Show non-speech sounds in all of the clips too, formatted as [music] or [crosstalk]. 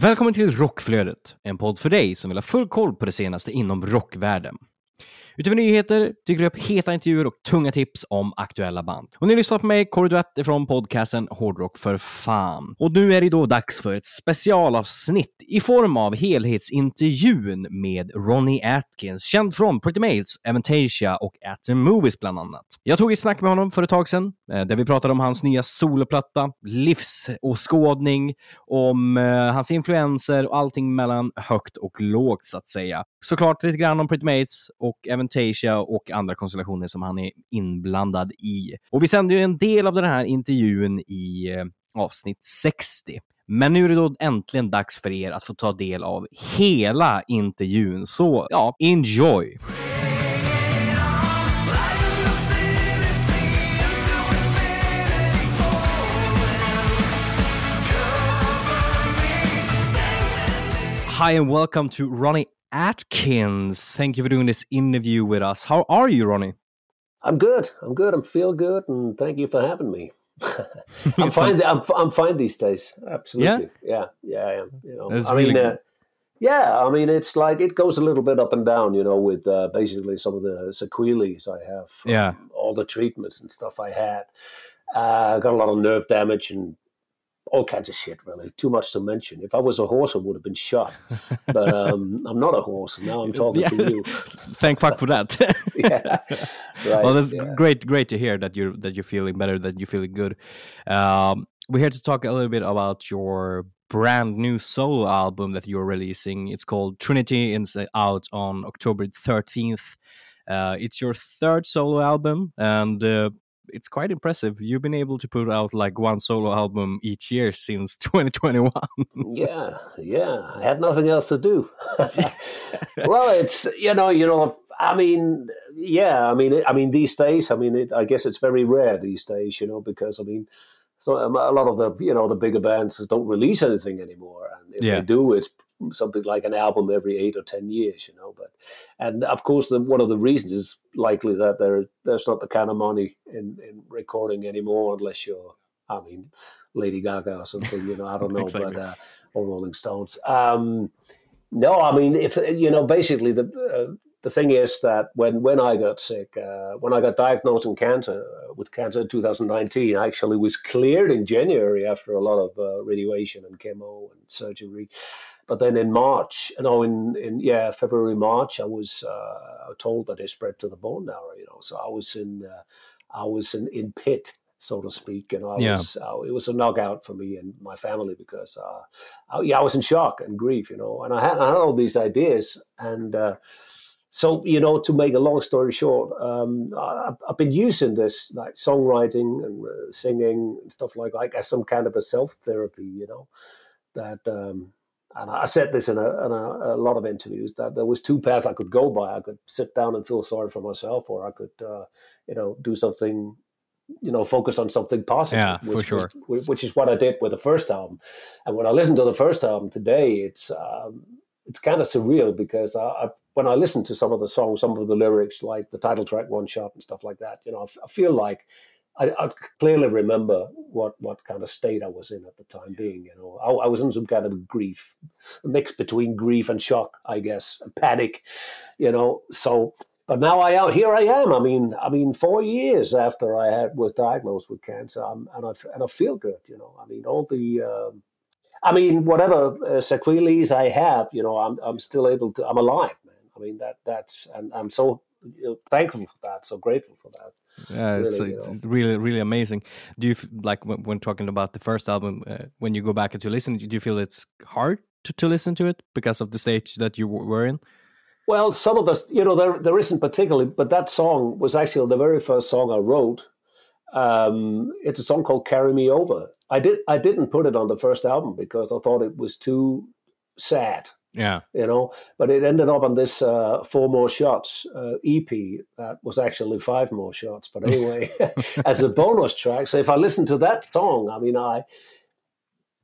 Välkommen till Rockflödet, en podd för dig som vill ha full koll på det senaste inom rockvärlden. Utöver nyheter dyker det upp heta intervjuer och tunga tips om aktuella band. Och ni lyssnar på mig, Kåre Duett från podcasten Hårdrock för fan. Och nu är det då dags för ett specialavsnitt i form av helhetsintervjun med Ronnie Atkins, känd från Pretty Males, Aventasia och At the Movies bland annat. Jag tog ett snack med honom för ett tag sedan, eh, där vi pratade om hans nya soloplatta, livsåskådning, om eh, hans influenser och allting mellan högt och lågt så att säga. Såklart lite grann om Pretty Mates och Aventasia och andra konstellationer som han är inblandad i. Och vi sände ju en del av den här intervjun i eh, avsnitt 60. Men nu är det då äntligen dags för er att få ta del av hela intervjun, så ja, enjoy! Hi and welcome to Ronnie Atkins. Thank you for doing this interview with us. How are you, Ronnie? I'm good. I'm good. I'm feel good, and thank you for having me. [laughs] I'm fine. like- I'm, I'm fine these days. Absolutely. Yeah. Yeah. I am. You know. I really mean, uh, yeah. I mean, it's like it goes a little bit up and down. You know, with uh, basically some of the sequelae I have. from Yeah. All the treatments and stuff I had. Uh, got a lot of nerve damage and all kinds of shit. Really, too much to mention. If I was a horse, I would have been shot. But um, I'm not a horse. Now I'm talking to you. [laughs] Thank fuck for that. [laughs] Yeah. Right. well, that's yeah. great, great to hear that you're that you're feeling better, that you're feeling good. Um, we're here to talk a little bit about your brand new solo album that you're releasing. It's called Trinity, and it's uh, out on October 13th. Uh, it's your third solo album, and uh, it's quite impressive. You've been able to put out like one solo album each year since [laughs] 2021. yeah, yeah. I had nothing else to do. [laughs] [laughs] well, it's you know, you know. I mean, yeah. I mean, I mean, these days. I mean, it, I guess it's very rare these days. You know, because I mean, so um, a lot of the you know the bigger bands don't release anything anymore, and if Yeah. they do, it's something like an album every eight or ten years. You know, but and of course, the, one of the reasons is likely that there there's not the kind of money in, in recording anymore unless you're, I mean, Lady Gaga or something. You know, I don't [laughs] know, Exactly. but uh, or Rolling Stones. Um, no, I mean, if you know, basically the uh, the thing is that when when I got sick, uh, when I got diagnosed in cancer uh, with cancer in 2019, I actually was cleared in January after a lot of uh, radiation and chemo and surgery. But then in March, no, in in yeah February March, I was uh, told that it spread to the bone marrow. You know, so I was in uh, I was in in pit. So to speak, and I Yeah. was uh, it was a knockout for me and my family because uh, I, yeah, I was in shock and grief, you know, and I had, I had all these ideas, and uh, so you know, to make a long story short, um, I, I've been using this like songwriting and uh, singing and stuff like like as some kind of a self therapy, you know, that. Um, and I said this in, a, in a, a lot of interviews that there was two paths I could go by. I could sit down and feel sorry for myself, or I could, uh, you know, do something, you know, focus on something positive. Yeah, for which sure. which- which is what I did with the first album. And when I listen to the first album today, it's um, it's kind of surreal because I, I, when I listen to some of the songs, some of the lyrics, like the title track "One Shot" and stuff like that, you know, I, f- I feel like I, I clearly remember what what kind of state I was in at the time being. You know, I, I was in some kind of grief, a mix between grief and shock, I guess, panic. You know, so. But now I am here. I am. I mean, I mean, four years after I had was diagnosed with cancer, I'm, and I and I feel good. You know, I mean, all the um, I mean, whatever uh, sequelae I have, you know, I'm I'm still able to. I'm alive. I mean, that that's and I'm so you know, thankful for that. So grateful for that. Yeah, it's, Really, it's it's really really amazing. Do you like when, when talking about the first album uh, when you go back and to listen? Do you feel it's hard to, to listen to it because of the stage that you were in? Well, some of the, you know, there there isn't particularly, but that song was actually the very first song I wrote. Um, it's a song called "Carry Me Over." I did I didn't put it on the first album because I thought it was too sad Yeah. you know. But it ended up on this uh, four more shots uh, EP that was actually five more shots. But anyway, [laughs] [laughs] as a bonus track, so if I listen to that song, I mean, I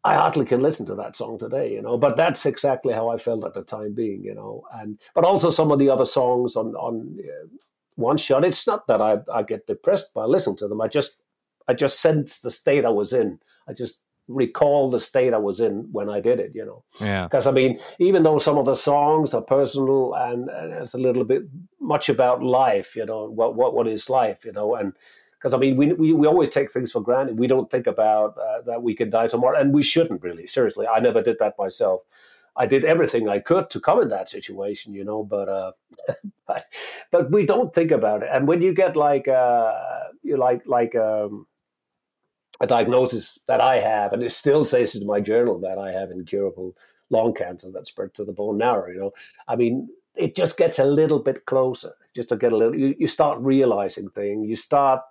I hardly can listen to that song today, you know. But that's exactly how I felt at the time being, you know. And but also some of the other songs on on uh, one shot. It's not that I I get depressed by listening to them. I just I just sense the state I was in. I just recall the state I was in when I did it, you know. Yeah. Because I mean, even though some of the songs are personal and, and it's a little bit much about life, you know, what what what is life, you know, and because I mean, we, we we always take things for granted. We don't think about uh, that we can die tomorrow, and we shouldn't really. Seriously, I never did that myself. I did everything I could to come in that situation, you know, but uh, [laughs] but, but we don't think about it. And when you get like uh, you like like um, a diagnosis that I have, and it still says in my journal that I have incurable lung cancer that spread to the bone marrow. You know, I mean, it just gets a little bit closer. Just to get a little, you, you start realizing things. You start,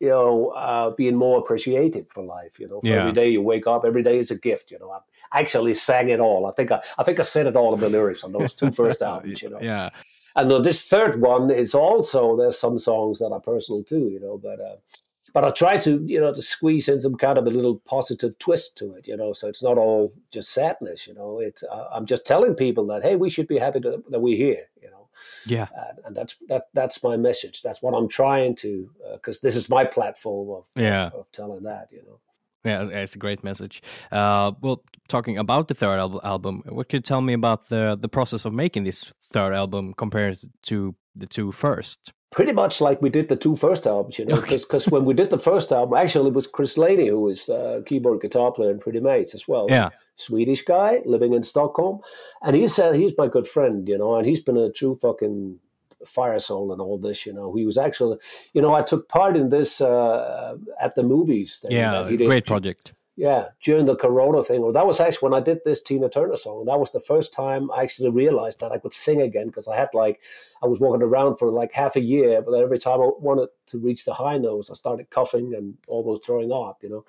you know, uh, being more appreciative for life. You know, for Yeah. every day you wake up, every day is a gift. You know, I actually sang it all. I think I, I think I said it all in the lyrics on those two first [laughs] albums. You know, Yeah. and this third one is also there's some songs that are personal too, you know. But uh, but I try to you know to squeeze in some kind of a little positive twist to it, you know. So it's not all just sadness, you know. It's uh, I'm just telling people that hey, we should be happy to, that we're here, you know. Yeah. And, and that's that that's my message. That's what I'm trying to because this is my platform of Yeah. of telling that, you know. Yeah, it's a great message. Uh, well, talking about the third al- album, what could you tell me about the the process of making this third album compared to the two first? pretty much like we did the two first albums, you know, [laughs] because when we did the first album, actually it was Chris Laney who was uh, keyboard guitar player in Pretty Maids as well. Yeah. Swedish guy living in Stockholm, and he said he's my good friend, you know, and he's been a true fucking fire soul and all this, you know. He was actually, you know, I took part in this uh, at the movies. Yeah, that he did great project. Yeah, during the Corona thing. Well, that was actually when I did this Tina Turner song. That was the first time I actually realized that I could sing again because I had like I was walking around for like half a year, but every time I wanted to reach the high notes, I started coughing and almost throwing up. You know,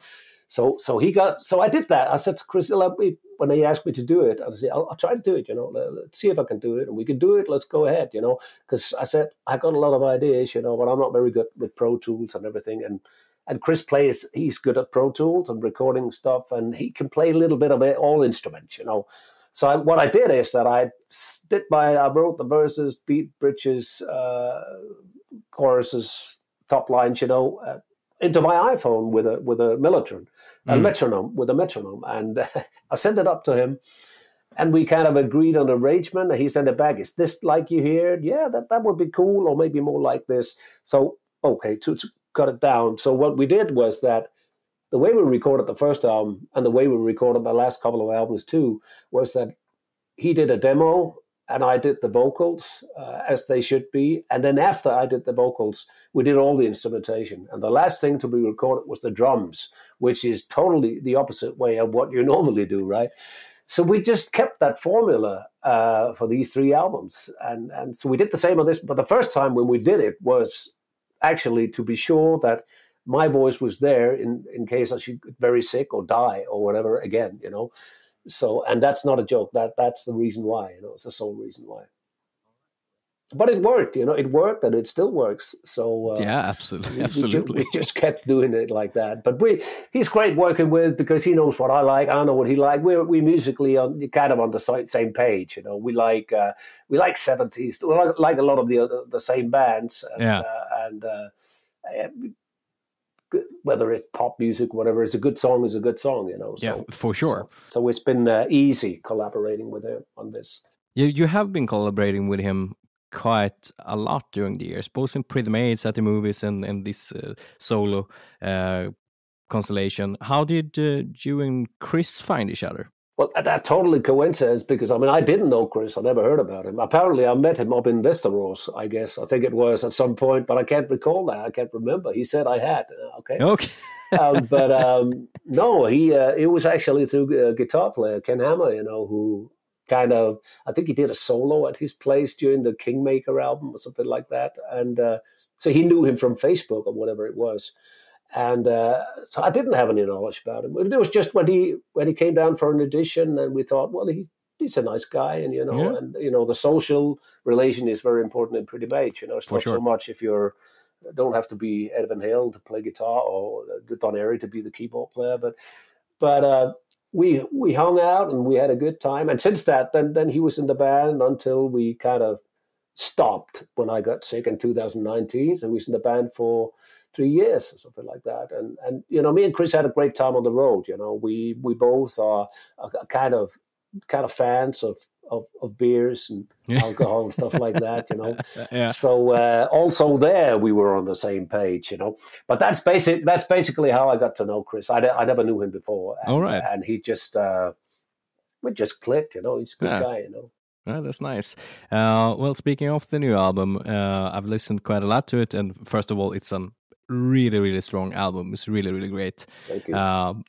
so so he got so I did that. I said to Chris let me, when he asked me to do it, I said I'll, I'll try to do it. You know, Let, let's see if I can do it, and we can do it. Let's go ahead. You know, because I said I got a lot of ideas. You know, but I'm not very good with Pro Tools and everything, and and Chris plays, he's good at Pro Tools and recording stuff, and he can play a little bit of it, all instruments, you know. So I, what I did is that I did my, I wrote the verses, beat bridges, uh, choruses, top lines, you know, uh, into my iPhone with a with a mellotron, a Mm. metronome, with a metronome, and [laughs] I sent it up to him. And we kind of agreed on arrangement. And he sent it back. Is this like you hear? Yeah, that, that would be cool, or maybe more like this. So okay, to, to cut it down. So what we did was that the way we recorded the first album and the way we recorded the last couple of albums too was that he did a demo and I did the vocals uh, as they should be. And then after I did the vocals, we did all the instrumentation. And the last thing to be recorded was the drums, which is totally the opposite way of what you [laughs] normally do, right? So we just kept that formula uh, for these three albums, and and so we did the same on this. But the first time when we did it was actually to be sure that my voice was there in in case I should get very sick or die or whatever again, you know. So and that's not a joke. That that's the reason why, you know, it's the sole reason why. But it worked, you know, it worked and it still works. So uh, yeah, absolutely, we- we absolutely. We, just kept doing it like that. But we, he's great working with because he knows what I like. I know what he like. We're we musically on kind of on the same page. You know, we like uh, we like seventies. We like, like a lot of the other, the same bands. And, Yeah. uh, and uh, uh, whether it's pop music, whatever, it's a good song is a good song. You know. So, yeah, for sure. So, so it's been uh, easy collaborating with him on this. You you have been collaborating with him quite a lot during the years, both in Pretty Maids at the movies and and this uh, solo uh, constellation. How did uh, you and Chris find each other? Well, that totally coincidence because I mean I didn't know Chris. I never heard about him. Apparently, I met him up in Västerås. I guess I think it was at some point, but I can't recall that. I can't remember. He said I had. Uh, okay, Okay. [laughs] um, but [laughs] um, no, he uh, it was actually through a guitar player Ken Hammer. You know who kind of I think he did a solo at his place during the Kingmaker album or something like that, and uh, so he knew him from Facebook or whatever it was. And uh, so I didn't have any knowledge about him. It was just when he when he came down for an audition, and we thought, well, he he's a nice guy, and you know, Yeah. and you know, the social relation is very important in Pretty Mate. You know, it's For not sure. so much if you're don't have to be Ed Van Halen to play guitar or uh, Don Airey to be the keyboard player, but but uh, we we hung out and we had a good time. And since that, then then he was in the band until we kind of stopped when I got sick in 2019. So he was in the band for three years or something like that. And and you know, me and Chris had a great time on the road. You know, we we both are, are kind of kind of fans of of, of beers and Yeah. alcohol and stuff like that. You know. [laughs] yeah. So uh, also there we were on the same page, you know. But that's basic. That's basically how I got to know Chris. I, I never knew him before. And, All right. And he just uh, we just clicked, you know. He's a good Yeah. guy, you know. Oh, that's nice. Uh, well, speaking of the new album, uh, I've listened quite a lot to it, and first of all, it's a really, really strong album. It's really, really great. Thank you. Um,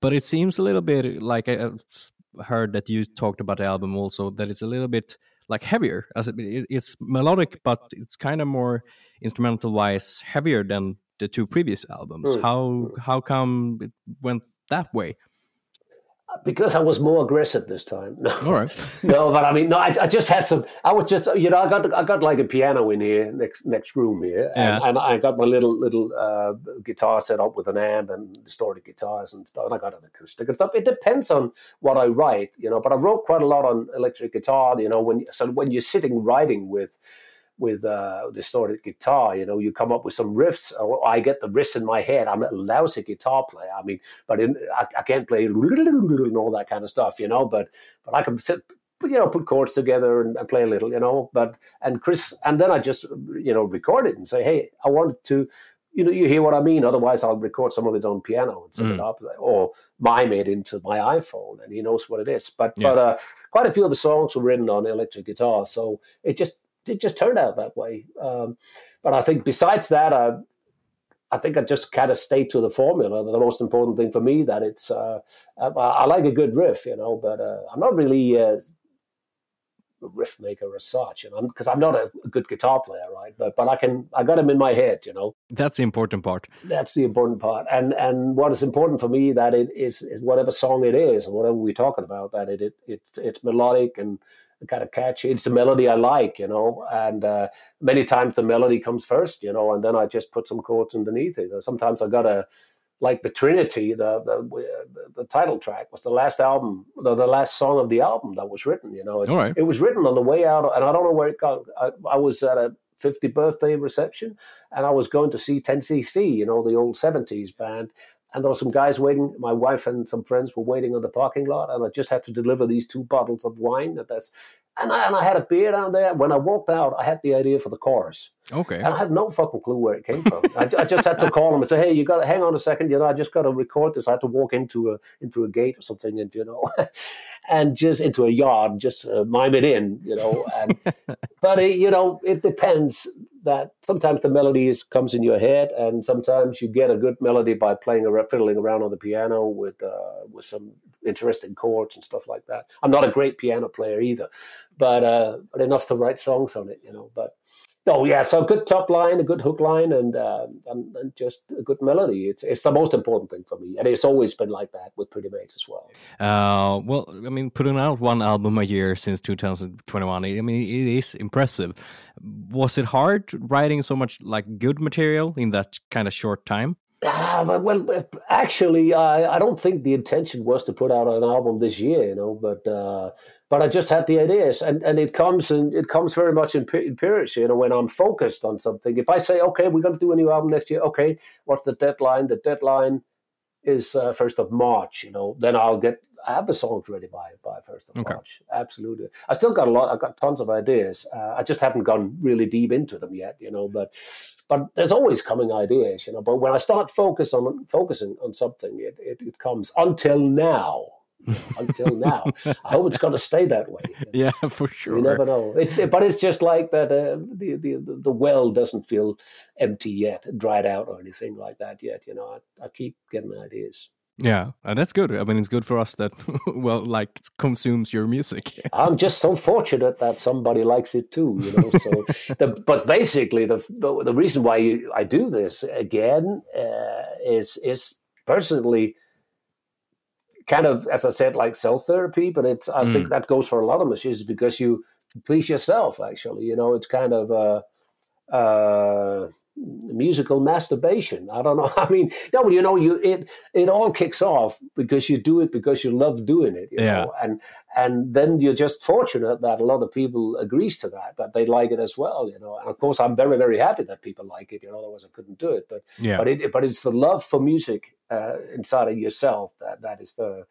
but it seems a little bit like I s- heard that you talked about the album also that it's a little bit like heavier. As it, it- it's melodic, but it's kind of more instrumental wise heavier than the two previous albums. Mm, How how come it went that way? Because I was more aggressive this time. [laughs] No, All right. no, but I mean, no, I, I just had some. I was just, you know, I got I got like a piano in here next next room here, and, Yeah. and I got my little little uh, guitar set up with an amp and distorted guitars and stuff. And I got an acoustic and stuff. It depends on what I write, you know. But I wrote quite a lot on electric guitar, you know. When so when you're sitting writing with with uh, distorted guitar, you know, you come up with some riffs. Or I get the riffs in my head. I'm a lousy guitar player. I mean, but in, I, I can't play and all that kind of stuff, you know. But but I can sit, you know, put chords together and, and play a little, you know. But and Chris, and then I just you know record it and say, hey, I wanted to. You know, you hear what I mean. Otherwise, I'll record some of it on piano and set it Mm. up, or mime it into my iPhone, and he knows what it is. But Yeah. but uh, quite a few of the songs were written on electric guitar, so it just it just turned out that way. Um, but I think besides that, I, I think I just kind of stayed to the formula. The most important thing for me that it's uh, I, I like a good riff, you know, but uh, I'm not really a riff maker as such, you know, because I'm not a, a good guitar player, right? But but I can I got him in my head, you know. That's the important part. That's the important part, and and what is important for me that it is, is whatever song it is whatever we're talking about that it, it it's it's melodic and kind of catchy. It's a melody I like, you know, and uh, many times the melody comes first, you know, and then I just put some chords underneath it. Sometimes I got a like the Trinity, the the the title track was the last album, the, the last song of the album that was written. You know, it, All right. it was written on the way out, and I don't know where it got. I, I was at a 50th birthday reception, and I was going to see 10cc, you know, the old 70s band. And there were some guys waiting. My wife and some friends were waiting on the parking lot, and I just had to deliver these two bottles of wine. And that's, and I, and I had a beer down there. When I walked out, I had the idea for the chorus. Okay. And I had no fucking clue where it came from. I, I just had to call him and say, "Hey, you got to hang on a second. You know, I just got to record this. I had to walk into a into a gate or something, and you know, [laughs] and just into a yard, just uh, mime it in, you know. And [laughs] but it, you know, it depends. That sometimes the melody is, comes in your head, and sometimes you get a good melody by playing around, fiddling around on the piano with uh, with some interesting chords and stuff like that. I'm not a great piano player either, but uh, but enough to write songs on it, you know. But Oh yeah, so good top line, a good hook line, and, uh, and and just a good melody. It's it's the most important thing for me, and it's always been like that with Pretty Maids as well. Uh, well, I mean, putting out one album a year since 2021, I mean, it is impressive. Was it hard writing so much like good material in that kind of short time? But, well, actually, I I don't think the intention was to put out an album this year, you know, but uh, but I just had the ideas, and, and it comes and it comes very much in, in periods, you know, when I'm focused on something. If I say, okay, we're going to do a new album next year, okay, what's the deadline? The deadline is uh, first of March, you know. Then I'll get I have the songs ready by by first of Okay. March. Absolutely, I still got a lot. I've got tons of ideas. Uh, I just haven't gone really deep into them yet, you know. But but there's always coming ideas, you know. But when I start focus on focusing on something, it it, it comes. Until now, [laughs] until now, I hope it's going to stay that way. [laughs] Yeah, for sure. You never know. It, it- but it's just like that. Uh, the, the the well doesn't feel empty yet, dried out or anything like that yet. You know, I, I keep getting ideas. Yeah, and that's good. I mean, it's good for us that [laughs] well, like consumes your music. [laughs] I'm just so fortunate that somebody likes it too. You know, so [laughs] the, but basically the, the the reason why I do this again uh, is is personally kind of, as I said, like self therapy. But it's I Mm. think that goes for a lot of musicians because you please yourself. Actually, you know, it's kind of. Uh, uh, musical masturbation. I don't know. [laughs] I mean, no, you know, you it it all kicks off because you do it because you love doing it. You Yeah. know? and and then you're just fortunate that a lot of people agrees to that that they like it as well. You know, and of course, I'm very very happy that people like it. You know, otherwise I couldn't do it. But Yeah. but it but it's the love for music uh, inside of yourself that that is the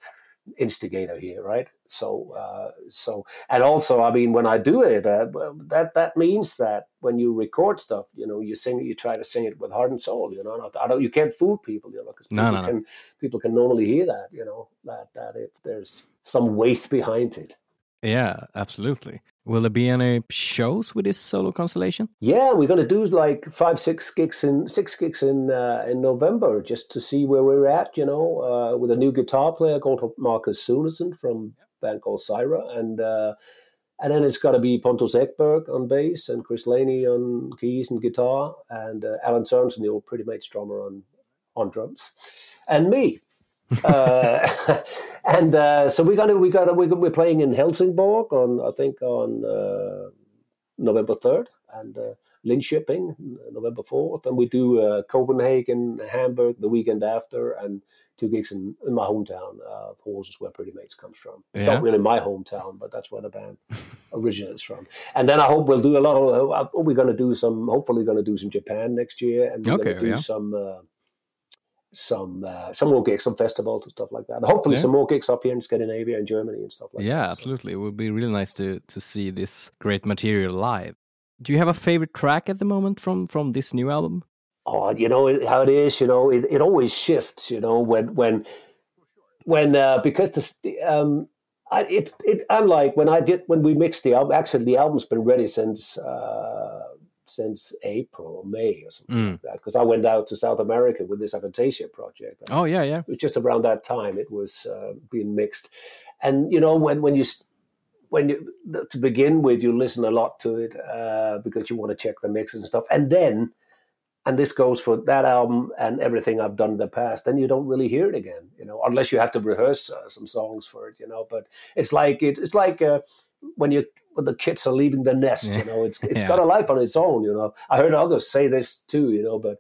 instigator here, right? So, uh, so, and also, I mean, when I do it, uh, that that means that when you record stuff, you know, you sing, it, you try to sing it with heart and soul. You know, Not- I don't, you can't fool people, you know, because No, people no, no. can people can normally hear that, you know, that that it, there's some weight behind it. Yeah, absolutely. Will there be any shows with this solo constellation? Yeah, we're going to do like five, six gigs in six gigs in uh, in November just to see where we're at. You know, uh, with a new guitar player called Marcus Sunesen from band called Syra, and uh, and then it's got to be Pontus Egberg on bass and Chris Laney on keys and guitar, and uh, Alan Sørensen, the old Pretty Maids drummer, on on drums, and me. Uh, [laughs] and uh, so we're gonna we got we're, we're playing in Helsingborg on I think on uh, November third and uh, Linköping uh, November fourth, and we do uh, Copenhagen, Hamburg the weekend after, and two gigs in, in my hometown, uh, Horsens, is where Pretty Maids comes from. It's Yeah. not really my hometown, but that's where the band originates from. And then I hope we'll do a lot of. Uh, we're going to do some. Hopefully, going to do some Japan next year, and we're Okay, going to do yeah. some. Some uh, some more gigs, some festivals and stuff like that. And hopefully, Yeah. some more gigs up here in Scandinavia and Germany and stuff like yeah, that. So- absolutely. It would be really nice to to see this great material live. Do you have a favorite track at the moment from from this new album? oh, you know it- how it is. You know, it, it always shifts. You know, when when when uh, because this um, I, it it unlike when I did when we mixed the album. Actually, the album's been ready since uh, since April or May or something Mm. like that. Because I went out to South America with this Avantasia project. Oh yeah, yeah. it was just around that time it was uh, being mixed and you know when when you when you to begin with you listen a lot to it uh, because you want to check the mix and stuff and then and this goes for that album and everything I've done in the past then you don't really hear it again you know unless you have to rehearse uh, some songs for it you know but it's like it, it's like uh, when you when the kids are leaving the nest Yeah. you know it's it's [laughs] Yeah. got a life on its own you know I heard others say this too you know but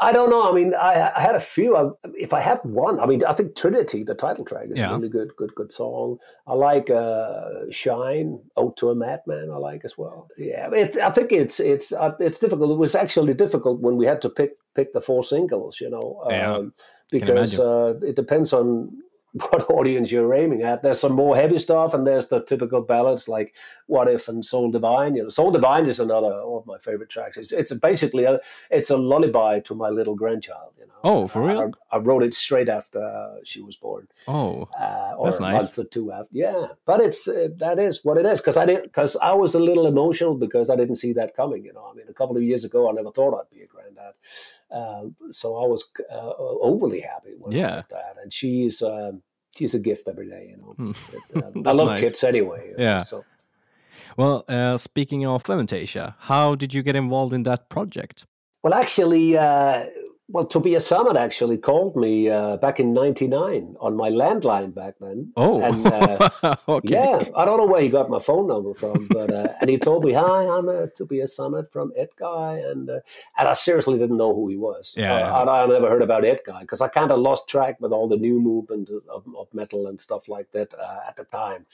I don't know. I mean, I, I had a few. I, if I had one, I mean, I think Trinity, the title track, is Yeah. a really good, good, good song. I like uh, Shine, Ode to a Madman. I like as well. Yeah, it, I think it's it's uh, it's difficult. It was actually difficult when we had to pick pick the four singles. You know, Yeah, um, because uh, it depends on [laughs] what audience you're aiming at. There's some more heavy stuff, and there's the typical ballads like "What If" and "Soul Divine." You know, "Soul Divine" is another one of my favorite tracks. It's, it's basically a it's a lullaby to my little grandchild. You know. Oh, for real? I, I wrote it straight after uh, she was born, Oh, uh, or That's a nice. month or two after. Yeah, but it's uh, that is what it is because I didn't because I was a little emotional because I didn't see that coming. You know, I mean, a couple of years ago, I never thought I'd be a granddad, um, so I was uh, overly happy with Yeah. that. And she's um, she's a gift every day. You know, Hmm. It, um, [laughs] I love nice. kids anyway. know, Yeah. So well. Uh, speaking of Clementasia, how did you get involved in that project? well, actually. Well, Tobias Sammet actually called me uh, back in '99 on my landline back then. Oh, and, [laughs] uh, okay. Yeah, I don't know where he got my phone number from, but uh, and he told me, "Hi, I'm uh, Tobias Sammet from Edguy," and uh, and I seriously didn't know who he was. Yeah, Uh, yeah. and I never heard about Edguy because I kind of lost track with all the new movement of, of metal and stuff like that uh, at the time.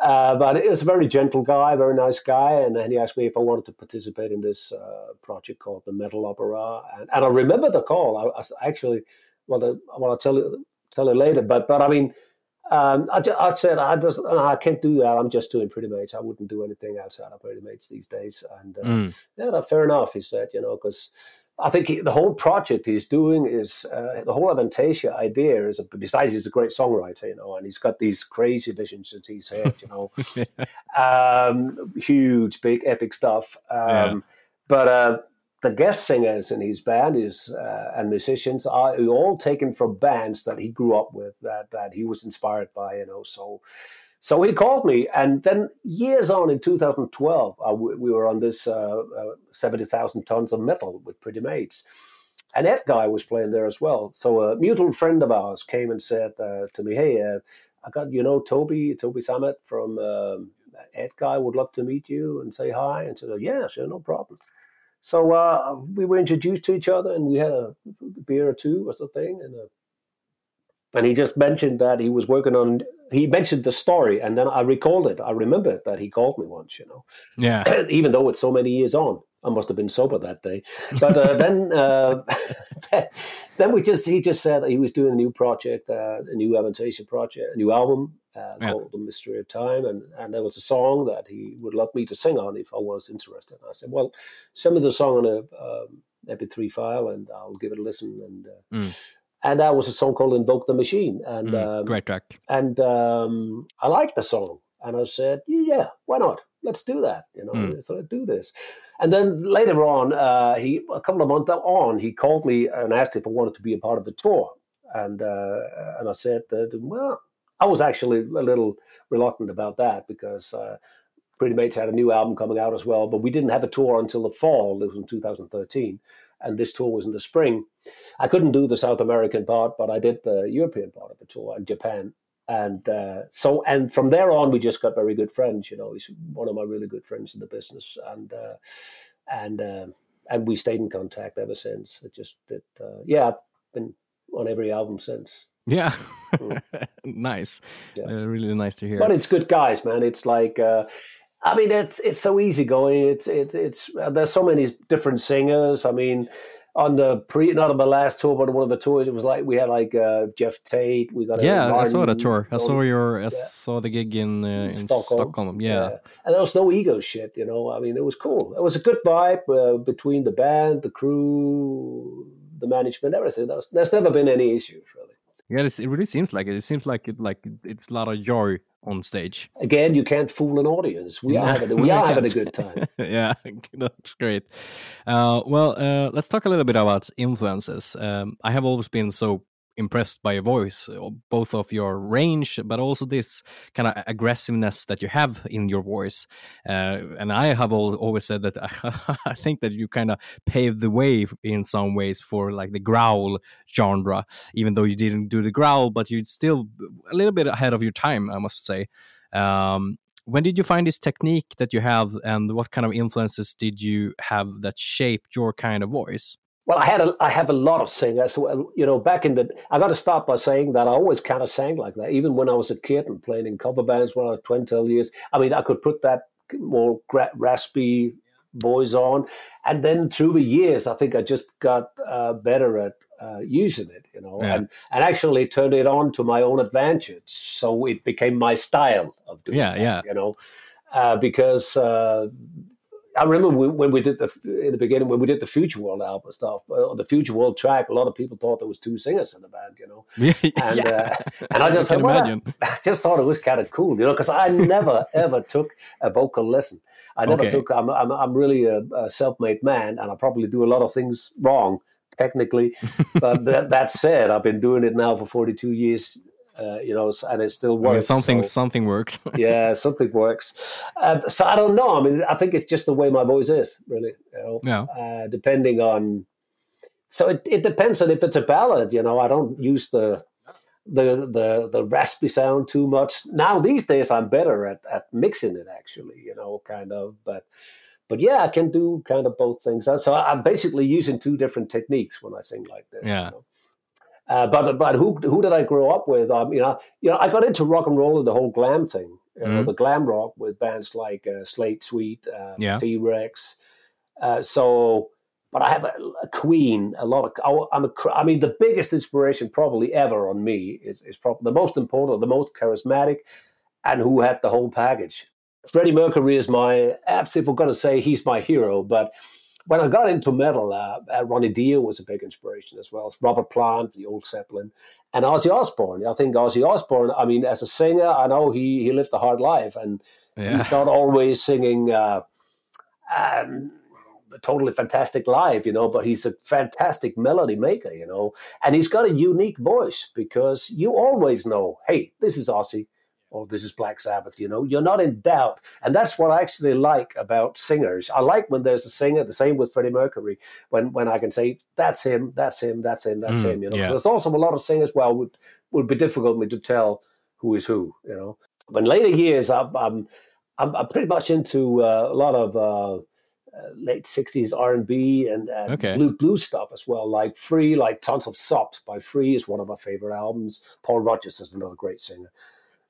Uh, but it was a very gentle guy, very nice guy, and then he asked me if I wanted to participate in this uh, project called the Metal Opera, and, and I remember the call. I actually, well, the, well, I'll tell you tell you later, but but I mean, um, I, ju- I said I just no, I can't do that. I'm just doing Pretty Maids. I wouldn't do anything outside of Pretty Maids these days. And uh, Mm. yeah, no, fair enough. He said, you know, because I think he, the whole project he's doing is uh, the whole Avantasia idea is. A, besides, he's a great songwriter, you know, and he's got these crazy visions that he's had, you know, [laughs] um, huge, big, epic stuff. Um, Yeah. But uh, the guest singers in his band is uh, and musicians are all taken from bands that he grew up with, that that he was inspired by, you know. So, so he called me, and then years on in 2012, uh, we, we were on this uh, uh, 70,000 tons of metal with Pretty Maids. and Edguy was playing there as well. So a mutual friend of ours came and said uh, to me, "Hey, uh, I got you know Toby Toby Sammet from um, Edguy would love to meet you and say hi." And said, "Yeah, sure, no problem." So uh, we were introduced to each other, and we had a beer or two or something, and uh, and he just mentioned that he was working on. He mentioned the story, and then I recalled it. I remembered that he called me once, you know. Yeah. [clears throat] Even though it's so many years on, I must have been sober that day. But uh, then, [laughs] uh, [laughs] then we just he just said he was doing a new project, uh, a new Avantasia project, a new album uh, Yeah. called "The Mystery of Time," and and there was a song that he would love me to sing on if I was interested. And I said, "Well, send me the song on a um, MP3 file, and I'll give it a listen." And uh, Mm. And that was a song called "Invoke the Machine," and Mm, um, great track. and um, I liked the song, and I said, "Yeah, why not? Let's do that." You know, Mm. so let's do this. And then later on, uh, he a couple of months on, he called me and asked if I wanted to be a part of the tour, and uh, and I said that well, I was actually a little reluctant about that because. Uh, Pretty Maids had a new album coming out as well, but we didn't have a tour until the fall. It was in 2013, and this tour was in the spring. I couldn't do the South American part, but I did the European part of the tour in Japan. And uh, so, and from there on, we just got very good friends. You know, he's one of my really good friends in the business, and uh, and uh, and we stayed in contact ever since. It just, it, uh, yeah, I've been on every album since. Yeah. Mm. [laughs] nice. Yeah. Uh, really nice to hear. But it's good guys, man. It's like, uh, I mean, it's it's so easy going. It's it's it's uh, there's so many different singers. I mean, on the pre not on the last tour, but on one of the tours, it was like we had like uh, Geoff Tate. We got a yeah, I saw the tour. I saw your, I yeah. saw the gig in uh, in Stockholm. Stockholm. Yeah. and there was no ego shit. You know, I mean, it was cool. It was a good vibe uh, between the band, the crew, the management, everything. There was, there's never been any issues really. Yeah, it really seems like it. It seems like it, like it's a lot of joy on stage. Again, you can't fool an audience. We are having [laughs] we are having a good time. [laughs] yeah, [laughs] that's great. Uh, well, uh, let's talk a little bit about influences. Um, I have always been so impressed by your voice, uh, both of your range, but also this kind of aggressiveness that you have in your voice. Uh, and I have al- always said that [laughs] I think that you kind of paved the way in some ways for like the growl genre, even though you didn't do the growl, but you're still a little bit ahead of your time, I must say. Um, when did you find this technique that you have, and what kind of influences did you have that shaped your kind of voice? Well, I had a, I have a lot of singers. You know, back in the, I got to start by saying that I always kind of sang like that, even when I was a kid and playing in cover bands when I was 20 12 years. I mean, I could put that more raspy voice on, and then through the years, I think I just got uh, better at uh, using it, you know, Yeah. and and actually turned it on to my own advantage. So it became my style of doing Yeah, that, yeah. you know, uh, because. Uh, I remember when, when we did the in the beginning when we did the Future World album stuff. On the Future World track, a lot of people thought there was two singers in the band, you know. [laughs] yeah, And uh, and I [laughs] just can said, well. [laughs] I just thought it was kind of cool, you know, because I never ever took a vocal lesson. I never Okay. took. I'm I'm, I'm really a, a self-made man, and I probably do a lot of things wrong technically. but that, that said, I've been doing it now for 42 years. Uh, you know, and it still I mean, works. something so- something works. [laughs] yeah, something works. Uh, so I don't know. I mean, I think it's just the way my voice is, really. You know, yeah, uh, depending on. So it, it depends on if it's a ballad. You know, I don't use the the the the raspy sound too much now. These days, I'm better at at mixing it. Actually, you know, kind of, but. But yeah, I can do kind of both things. So I'm basically using two different techniques when I sing like this. Yeah. You know? Uh, but but who who did I grow up with? Um, you know, you know, I got into rock and roll and the whole glam thing. You know, Mhm. the glam rock with bands like uh, Slade Sweet, uh, Yeah. T Rex. Uh, so, but I have a, a Queen. A lot of I- I'm a, I mean, the biggest inspiration probably ever on me is is probably the most important, the most charismatic, and who had the whole package. Freddie Mercury is my absolute. We're going to say he's my hero, but when I got into metal, uh, uh, Ronnie Dio was a big inspiration as well. Robert Plant, the old Zeppelin, and Ozzy Osbourne. I think Ozzy Osbourne. I mean, as a singer, I know he he lived a hard life, and yeah, he's not always singing uh, um, a totally fantastic live, you know, but he's a fantastic melody maker, you know, and he's got a unique voice because you always know, hey, this is Ozzy. Or this is Black Sabbath. You know, you're not in doubt, and that's what I actually like about singers. I like when there's a singer. The same with Freddie Mercury. When when I can say that's him, that's him, that's him, that's Mm, him. You know, yeah. so there's also a lot of singers. Well, would would be difficult for me to tell who is who. You know, but in later years, I'm I'm I'm, I'm pretty much into uh, a lot of. Uh, uh, late '60s R&B and, and Okay. blue blues stuff as well, like Free, like Tons of Sobs by Free is one of my favorite albums. Paul Rodgers is another great singer.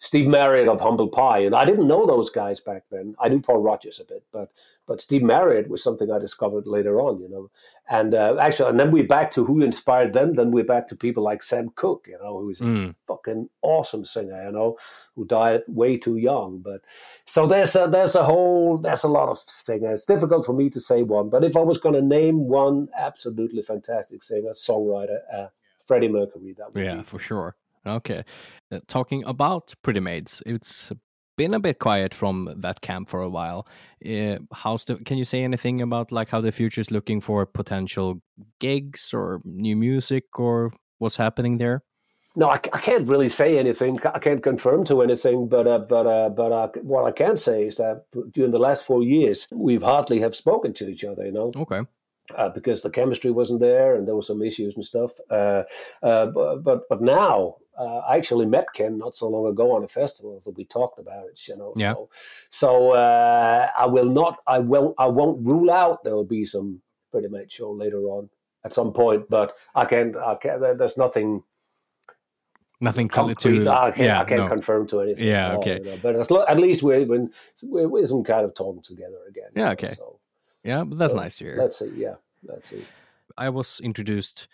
Steve Marriott of Humble Pie, and I didn't know those guys back then. I knew Paul Rodgers a bit, but but Steve Marriott was something I discovered later on, you know. And uh, actually, and then we're back to who inspired them. Then we're back to people like Sam Cooke, you know, who's a Mm. fucking awesome singer, you know, who died way too young. But so there's a there's a whole there's a lot of singers. It's difficult for me to say one, but if I was going to name one absolutely fantastic singer, songwriter, uh, Freddie Mercury, that would Yeah, be. for sure. Okay. Uh, talking about Pretty Maids, it's been a bit quiet from that camp for a while. Uh, how's the? Can you say anything about like how the future is looking for potential gigs or new music or what's happening there? No, I, I can't really say anything. I can't confirm to anything, but uh, but uh, but uh, what I can say is that during the last four years, we've hardly have spoken to each other. You know, Okay. uh, because the chemistry wasn't there and there were some issues and stuff. Uh, uh, but, but but now uh, I actually met Ken not so long ago on a festival that we talked about it. You know, Yeah. so so uh, I will not. I will. I won't rule out there will be some Pretty Maids show later on at some point. But I can't. I can't. There's nothing. Nothing Concrete. to. I can't, yeah. I can't no. confirm to anything. Yeah, all, okay. you know. But as lo- at least we're, when, we're, we're some kind of talking together again. Yeah, know, okay. So yeah, but that's so nice to hear. let's see. Yeah, let's see. I was introduced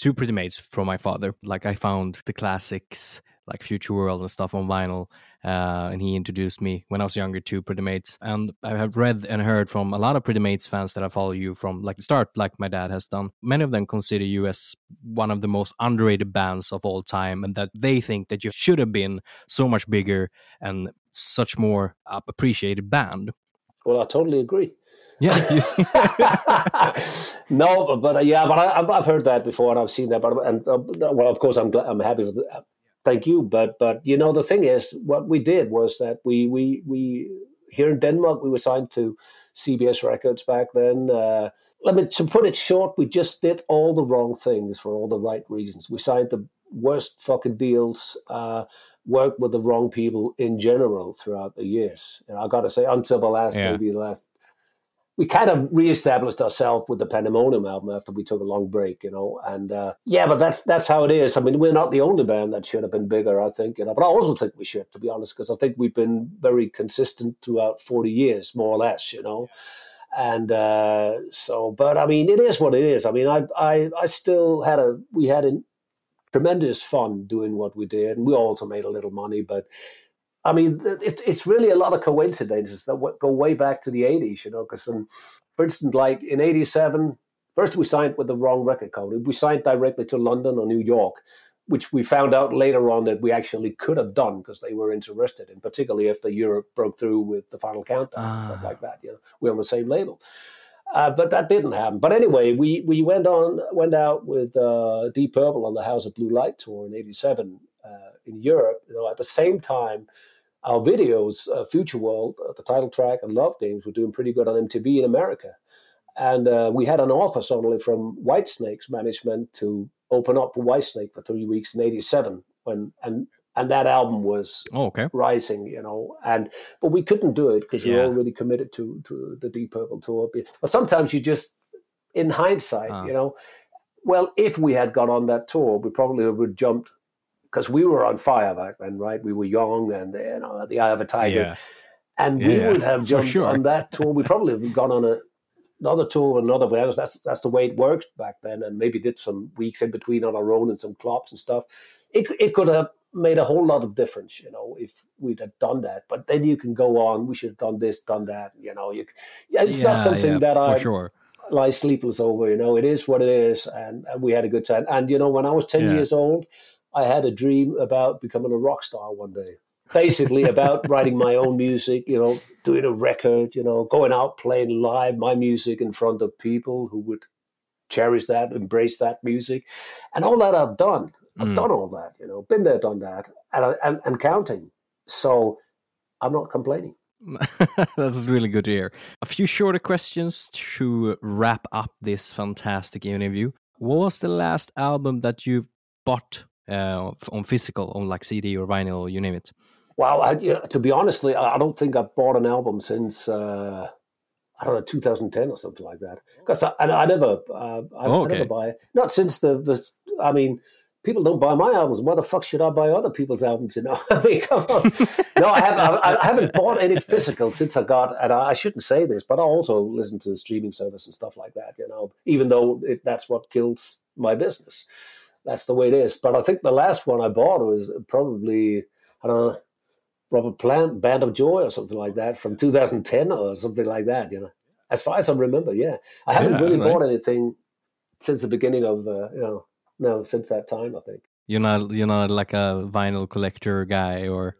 to Pretty Maids from my father. Like I found the classics like Future World and stuff on vinyl, uh, and he introduced me when I was younger to Pretty Maids. And I have read and heard from a lot of Pretty Maids fans that I follow you from like the start, like my dad has done. Many of them consider you as one of the most underrated bands of all time, and that they think that you should have been so much bigger and such more uh, appreciated band. Well, I totally agree. Yeah. [laughs] no, but, but uh, yeah, but I, I've, I've heard that before and I've seen that. But and uh, well, of course, I'm glad, I'm happy with that. Thank you, but but you know the thing is, what we did was that we we we here in Denmark we were signed to CBS Records back then. Uh, let me to put it short, we just did all the wrong things for all the right reasons. We signed the worst fucking deals. Uh, worked with the wrong people in general throughout the years. And I got to say, until the last Yeah. maybe the last we kind of reestablished ourselves with the Pandemonium album after we took a long break, you know. And uh, yeah, but that's that's how it is. I mean, we're not the only band that should have been bigger, I think, you know. But I also think we should, to be honest, because I think we've been very consistent throughout forty years, more or less, you know. And uh, so, but I mean, it is what it is. I mean, I I I still had a we had a tremendous fun doing what we did, and we also made a little money, but. I mean, it, it's really a lot of coincidences that go way back to the 80s, you know, because, for instance, like in 87, first we signed with the wrong record company. We signed directly to London or New York, which we found out later on that we actually could have done because they were interested in, particularly after Europe broke through with the Final Countdown, stuff Ah. like that. You know, we're on the same label. Uh, but that didn't happen. But anyway, we, we went on went out with uh, Deep Purple on the House of Blue Light tour in '87 uh, in Europe. You know, at the same time, our videos, uh, Future World, uh, the title track, and Love Games were doing pretty good on MTV in America. And uh, we had an offer suddenly from Whitesnake's management to open up for Whitesnake for three weeks in '87, when and and that album was oh, okay. rising, you know, and but we couldn't do it because Yeah. you're already committed to to the Deep Purple tour. But sometimes you just, in hindsight, Ah. you know, well, if we had got on that tour, we probably would have jumped because we were on fire back then, right? We were young and you know, the eye of a tiger, Yeah. and we Yeah, would have jumped sure. on that tour. We probably would have gone on a another tour another band. That's that's the way it worked back then, and maybe did some weeks in between on our own and some clubs and stuff. It it could have made a whole lot of difference, you know, if we'd have done that. But then you can go on. We should have done this, done that. You know, you. c- Yeah, it's not something yeah, that for I sure. lie sleepless over. You know, it is what it is, and, and we had a good time. And you know, when I was ten years old, I had a dream about becoming a rock star one day. Basically, about [laughs] writing my own music. You know, doing a record. You know, going out playing live my music in front of people who would cherish that, embrace that music, and all that I've done. I've Mm. done all that. You know, been there, done that, and and, and counting. So I'm not complaining. [laughs] That's really good to hear. A few shorter questions to wrap up this fantastic interview. What was the last album that you bought uh, on physical, on like CD or vinyl, you name it? Well, I, to be honestly, I don't think I've bought an album since uh, I don't know 2010 or something like that. Because I, I, I, never, uh, I, oh, okay. I never buy not since the the. I mean, people don't buy my albums. Why the fuck should I buy other people's albums? You know, [laughs] I mean, come on. no, I haven't. I, I, haven't bought any physical since I got. And I, I, shouldn't say this, but I also listen to streaming service and stuff like that. You know, even though it, that's what kills my business. That's the way it is. But I think the last one I bought was probably I don't know. Robert Plant, Band of Joy, or something like that, from 2010 or something like that. You know, as far as I remember, yeah, I haven't yeah, really right. bought anything since the beginning of uh, you know no, since that time, I think. You're not you're not like a vinyl collector guy, or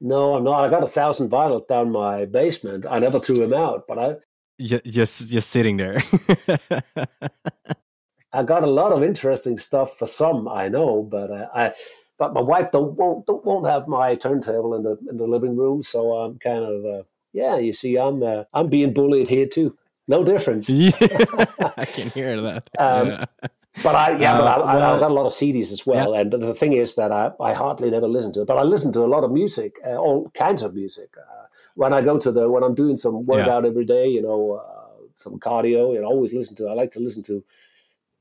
no, I'm not. I got a thousand vinyl down my basement. I never threw them out, but I just just sitting there. [laughs] I got a lot of interesting stuff for some, I know, but uh, I but my wife don't won't don't, won't have my turntable in the in the living room, so I'm kind of uh, yeah. You see, I'm uh, I'm being bullied here too. No difference. Yeah, [laughs] I can hear that. Um, yeah. But I, yeah, uh, but I, well, I, got a lot of CDs as well. Yeah. And the thing is that I, I hardly never listen to it, but I listen to a lot of music, uh, all kinds of music. Uh, when I go to the, when I'm doing some workout every day, you know, uh, some cardio, you know, always listen to, I like to listen to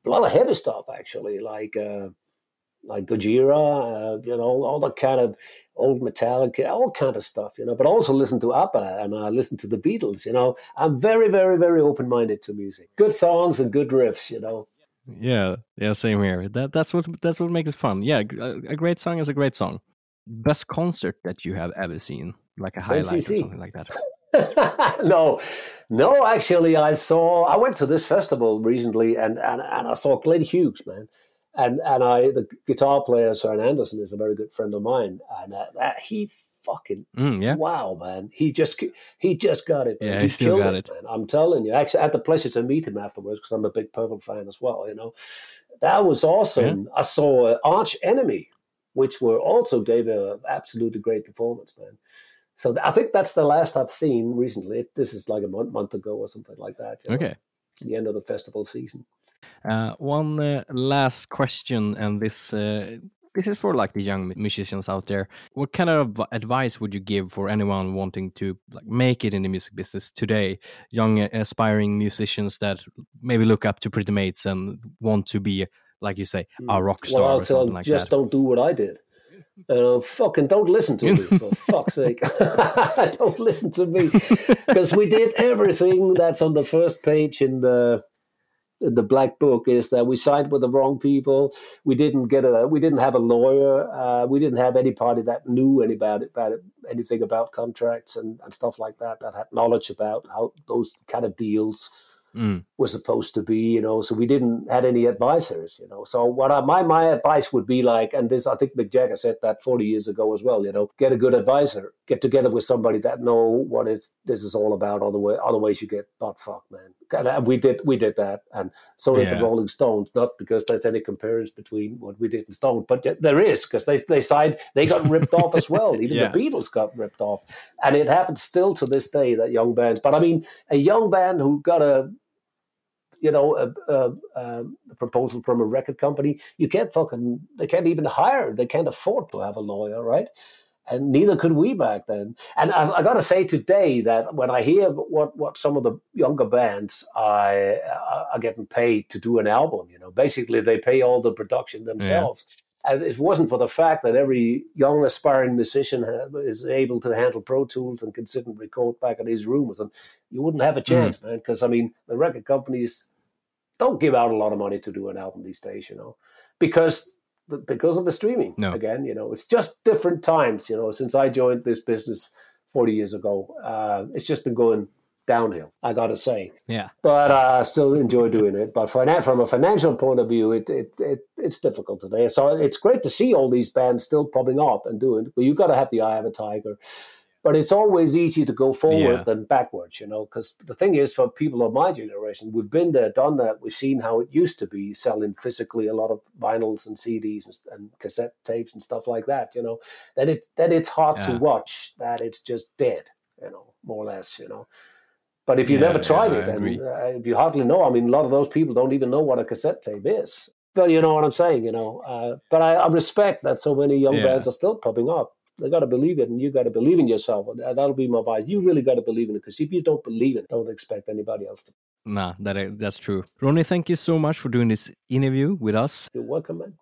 a lot of heavy stuff actually, like, uh, like Gojira, uh, you know, all that kind of old Metallica, all kind of stuff, you know. But also listen to ABBA and I listen to the Beatles, you know. I'm very, very, very open minded to music. Good songs and good riffs, you know. Yeah, yeah, same here. That that's what that's what makes it fun. Yeah, a, a great song is a great song. Best concert that you have ever seen, like a highlight or something like that. [laughs] no, no. Actually, I saw. I went to this festival recently, and and, and I saw Glenn Hughes, man. And and I, the guitar player Søren Andersen is a very good friend of mine, and uh, that he fucking mm, yeah. wow, man. He just he just got it. Man. Yeah, he, he still got it. it. Man. I'm telling you. Actually, I had the pleasure to meet him afterwards because I'm a big Purple fan as well. You know, that was awesome. Yeah. I saw Arch Enemy, which were also gave a absolutely great performance, man. So I think that's the last I've seen recently. This is like a month, month ago or something like that. You know? Okay. The end of the festival season. Uh, one uh, last question, and this uh, this is for like the young musicians out there. What kind of advice would you give for anyone wanting to like make it in the music business today? Young aspiring musicians that maybe look up to Pretty Maids and want to be, like you say, a hmm. rock star well, or something like just that. don't do what I did. Uh, fucking don't listen to me [laughs] for fuck's sake. [laughs] don't listen to me because we did everything that's on the first page in the the black book is that we signed with the wrong people. We didn't get a, we didn't have a lawyer. Uh, we didn't have any party that knew any about it, about it, anything about contracts and, and stuff like that, that had knowledge about how those kind of deals mm. was supposed to be, you know. So we didn't had any advisors, you know. So what I, my my advice would be like, and this I think Mick Jagger said that 40 years ago as well, you know, get a good advisor, get together with somebody that know what it's this is all about. Other otherwise you get butt fucked, man. And we did we did that, and so did yeah. the Rolling Stones. Not because there's any comparison between what we did and Stone, but there is because they they signed they got ripped off as well. [laughs] Even yeah. the Beatles got ripped off, and it happens still to this day that young bands. But I mean, a young band who got a you know, a, a, a, proposal from a record company, you can't fucking, they can't even hire, they can't afford to have a lawyer, right? And neither could we back then. And I, I got to say today that when I hear what, what some of the younger bands are, are getting paid to do an album, you know, basically they pay all the production themselves. Yeah. And if it wasn't for the fact that every young aspiring musician is able to handle Pro Tools and can sit and record back in his room with them, you wouldn't have a chance, mm. man. Because I mean, the record companies don't give out a lot of money to do an album these days, you know, because because of the streaming. No. Again, you know, it's just different times. You know, since I joined this business forty years ago, uh, it's just been going downhill. I got to say. Yeah. But uh, I still enjoy doing it. But from a financial point of view, it, it it it's difficult today. So it's great to see all these bands still popping up and doing. But you've got to have the eye of a tiger. But it's always easy to go forward Yeah. than backwards, you know. Because the thing is, for people of my generation, we've been there, done that. We've seen how it used to be selling physically a lot of vinyls and CDs and, and cassette tapes and stuff like that, you know. That it that it's hard to watch. That it's just dead, you know, more or less, you know. But if you Yeah, never tried yeah, it, I and uh, if you hardly know, I mean, a lot of those people don't even know what a cassette tape is. But you know what I'm saying, you know. Uh, but I, I respect that so many young Yeah. bands are still popping up. They got to believe it, and you got to believe in yourself. That- That'll be my advice. You really got to believe in it, because if you don't believe it, don't expect anybody else to. Nah, that that's true. Ronnie, thank you so much for doing this interview with us. You're welcome, man.